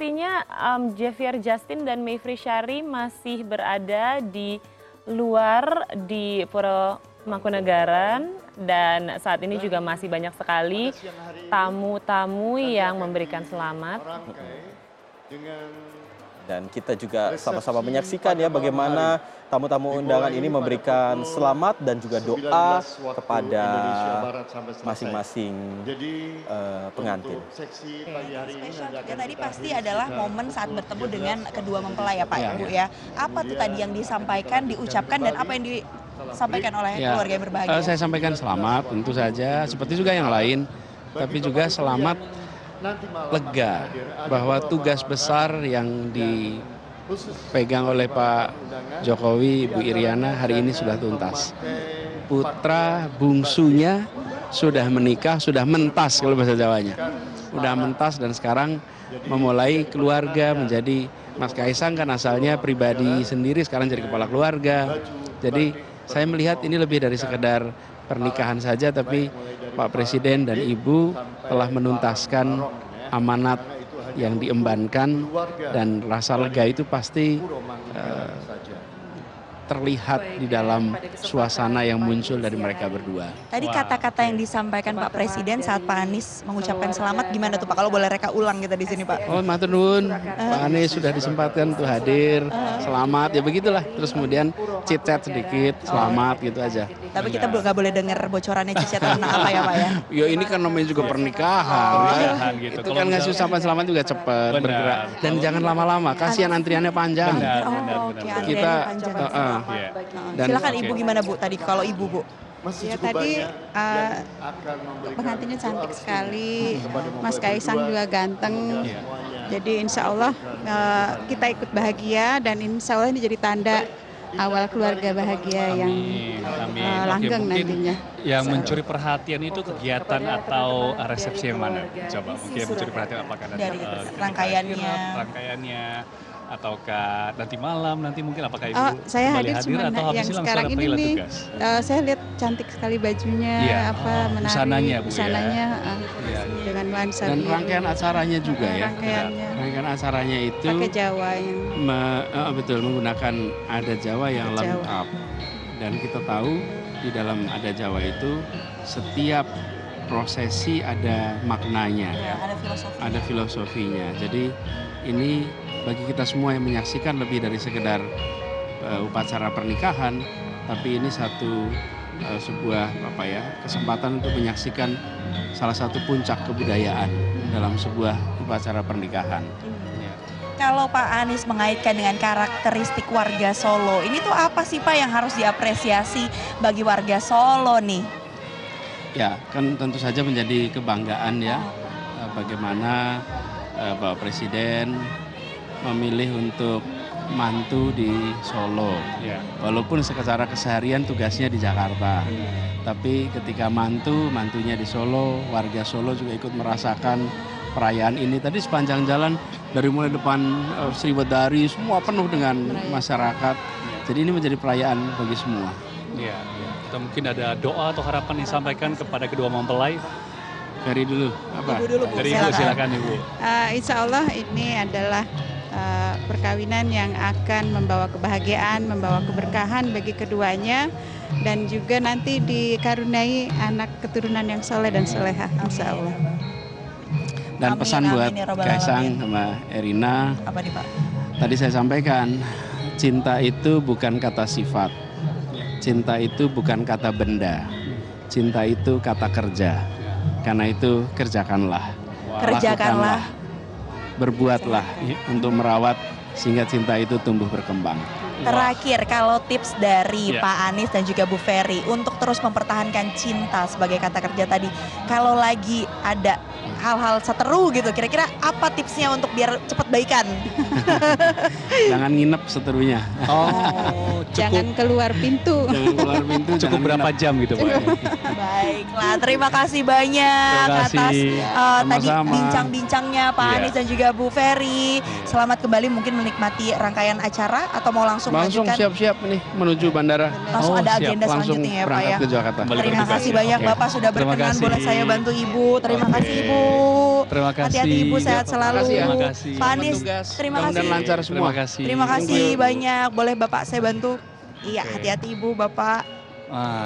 sepertinya um, Javier Justin dan Mayfrey Syari masih berada di luar di Pura Mangkunegaran dan saat ini juga masih banyak sekali tamu-tamu yang memberikan selamat. Dan kita juga sama-sama menyaksikan ya bagaimana tamu-tamu undangan ini memberikan selamat dan juga doa kepada masing-masing uh, pengantin. Spesial juga tadi pasti adalah momen saat bertemu dengan kedua mempelai ya Pak Ibu ya. Apa tuh tadi yang disampaikan, diucapkan dan apa yang disampaikan oleh Ya, keluarga yang berbahagia? eh, saya sampaikan selamat tentu saja seperti juga yang lain tapi juga selamat lega bahwa tugas besar yang dipegang oleh Pak Jokowi Bu Iriana hari ini sudah tuntas. putra bungsunya sudah menikah sudah mentas kalau bahasa Jawanya. Sudah mentas dan sekarang memulai keluarga menjadi Mas Kaisang kan asalnya pribadi sendiri sekarang jadi kepala keluarga. Jadi saya melihat ini lebih dari sekedar pernikahan saja tapi Pak Presiden dan Ibu telah menuntaskan amanat yang diembankan dan rasa lega itu pasti eh, terlihat di dalam suasana yang muncul dari mereka berdua. Tadi kata-kata yang disampaikan Pak Presiden saat Pak Anies mengucapkan selamat gimana tuh Pak? Kalau boleh reka ulang kita di sini Pak. Oh, matur nuwun. Pak Anies sudah disempatkan untuk hadir. Selamat ya begitulah. Terus kemudian chit-chat sedikit, selamat gitu aja. Tapi kita nggak boleh dengar bocorannya Cici tentang apa ya Pak ya? Ya ini kan namanya juga pernikahan. Pernikahan gitu. Itu kan ngasih ucapan selamat juga cepat bergerak. Dan jangan lama-lama, kasihan antriannya panjang. Benar, Oh, benar, Kita panjang. uh, uh, Iya. dan Silakan Ibu gimana Bu tadi kalau Ibu Bu? Ya tadi uh, pengantinnya cantik sekali, Mas Kaisang juga ganteng. Jadi insya Allah uh, kita ikut bahagia dan insya Allah ini jadi tanda awal keluarga bahagia yang Amin, amin. uh, Oke, langgeng mungkin nantinya. Yang mencuri perhatian itu kegiatan atau resepsi yang mana? Coba mungkin yang mencuri perhatian apakah Dari eh, rangkaiannya. rangkaiannya ataukah nanti malam nanti mungkin apakah ibu Oh, saya kembali hadir cuma atau habis yang sekarang ada ini nih. tugas? uh, saya lihat cantik sekali bajunya, Iya. apa Oh, menarik busananya, Bu, ya. uh, Iya, iya. dengan nuansa dan rangkaian acaranya juga ya. Rangkaiannya Rangkaian acaranya itu pakai Jawa yang me- eh, betul menggunakan adat Jawa yang Jawa. lengkap. Dan kita tahu di dalam adat Jawa itu setiap prosesi ada maknanya, Ya, ada ada filosofinya. Jadi ini bagi kita semua yang menyaksikan lebih dari sekedar eh, upacara pernikahan, tapi ini satu eh, sebuah apa ya kesempatan untuk menyaksikan salah satu puncak kebudayaan dalam sebuah upacara pernikahan. Kalau Pak Anies mengaitkan dengan karakteristik warga Solo, ini tuh apa sih Pak yang harus diapresiasi bagi warga Solo nih? Ya, kan tentu saja menjadi kebanggaan ya eh, bagaimana Bapak Presiden memilih untuk mantu di Solo. Iya. Walaupun secara keseharian tugasnya di Jakarta. Tapi ketika mantu, mantunya di Solo, warga Solo juga ikut merasakan perayaan ini. Tadi sepanjang jalan dari mulai depan eh, Sriwedari semua penuh dengan masyarakat. Jadi ini menjadi perayaan bagi semua. Iya. Atau mungkin ada doa atau harapan disampaikan kepada kedua mempelai. Ferry dulu apa? Ibu dulu Bu, Dari ibu silakan. silakan ibu. Uh, insya Allah ini adalah uh, perkawinan yang akan membawa kebahagiaan, membawa keberkahan bagi keduanya dan juga nanti dikaruniai anak keturunan yang soleh dan soleha insya Allah. Dan Amin, pesan amin, buat ya Kaisang sama Erina, Apa nih Pak? tadi saya sampaikan, cinta itu bukan kata sifat. Cinta itu bukan kata benda. Cinta itu kata kerja. Karena itu kerjakanlah. Kerjakanlah. Lakukanlah. Berbuatlah untuk merawat sehingga cinta itu tumbuh berkembang. Terakhir, kalau tips dari Ya. Pak Anies dan juga Bu Ferry untuk terus mempertahankan cinta sebagai kata kerja tadi, kalau lagi ada hal-hal seteru gitu, kira-kira apa tipsnya untuk biar cepet baikan? Jangan nginep seterunya. Oh, Jangan keluar pintu. Jangan keluar pintu. cukup jangan berapa nginep. jam gitu Pak? ya? Baiklah, terima kasih banyak Terima kasih. atas uh, tadi Sama-sama. bincang-bincangnya Pak Iya. Anies dan juga Bu Ferry. Selamat kembali mungkin menikmati rangkaian acara atau mau langsung langsung, siap-siap nih menuju bandara. Langsung Oh, ada siap. agenda Langsung selanjutnya ya Pak ya. ke Jakarta. Kembali Terima kasih ya. banyak Oke. Bapak sudah berkenan boleh saya bantu Ibu. Terima Oke. kasih Ibu. Terima kasih. Hati-hati Ibu sehat Terima selalu. Terima kasih. Pak Anies, terima kasih. lancar semua. Terima kasih. Terima kasih banyak. Boleh Bapak saya bantu? Iya, hati-hati Ibu, Bapak. Ah,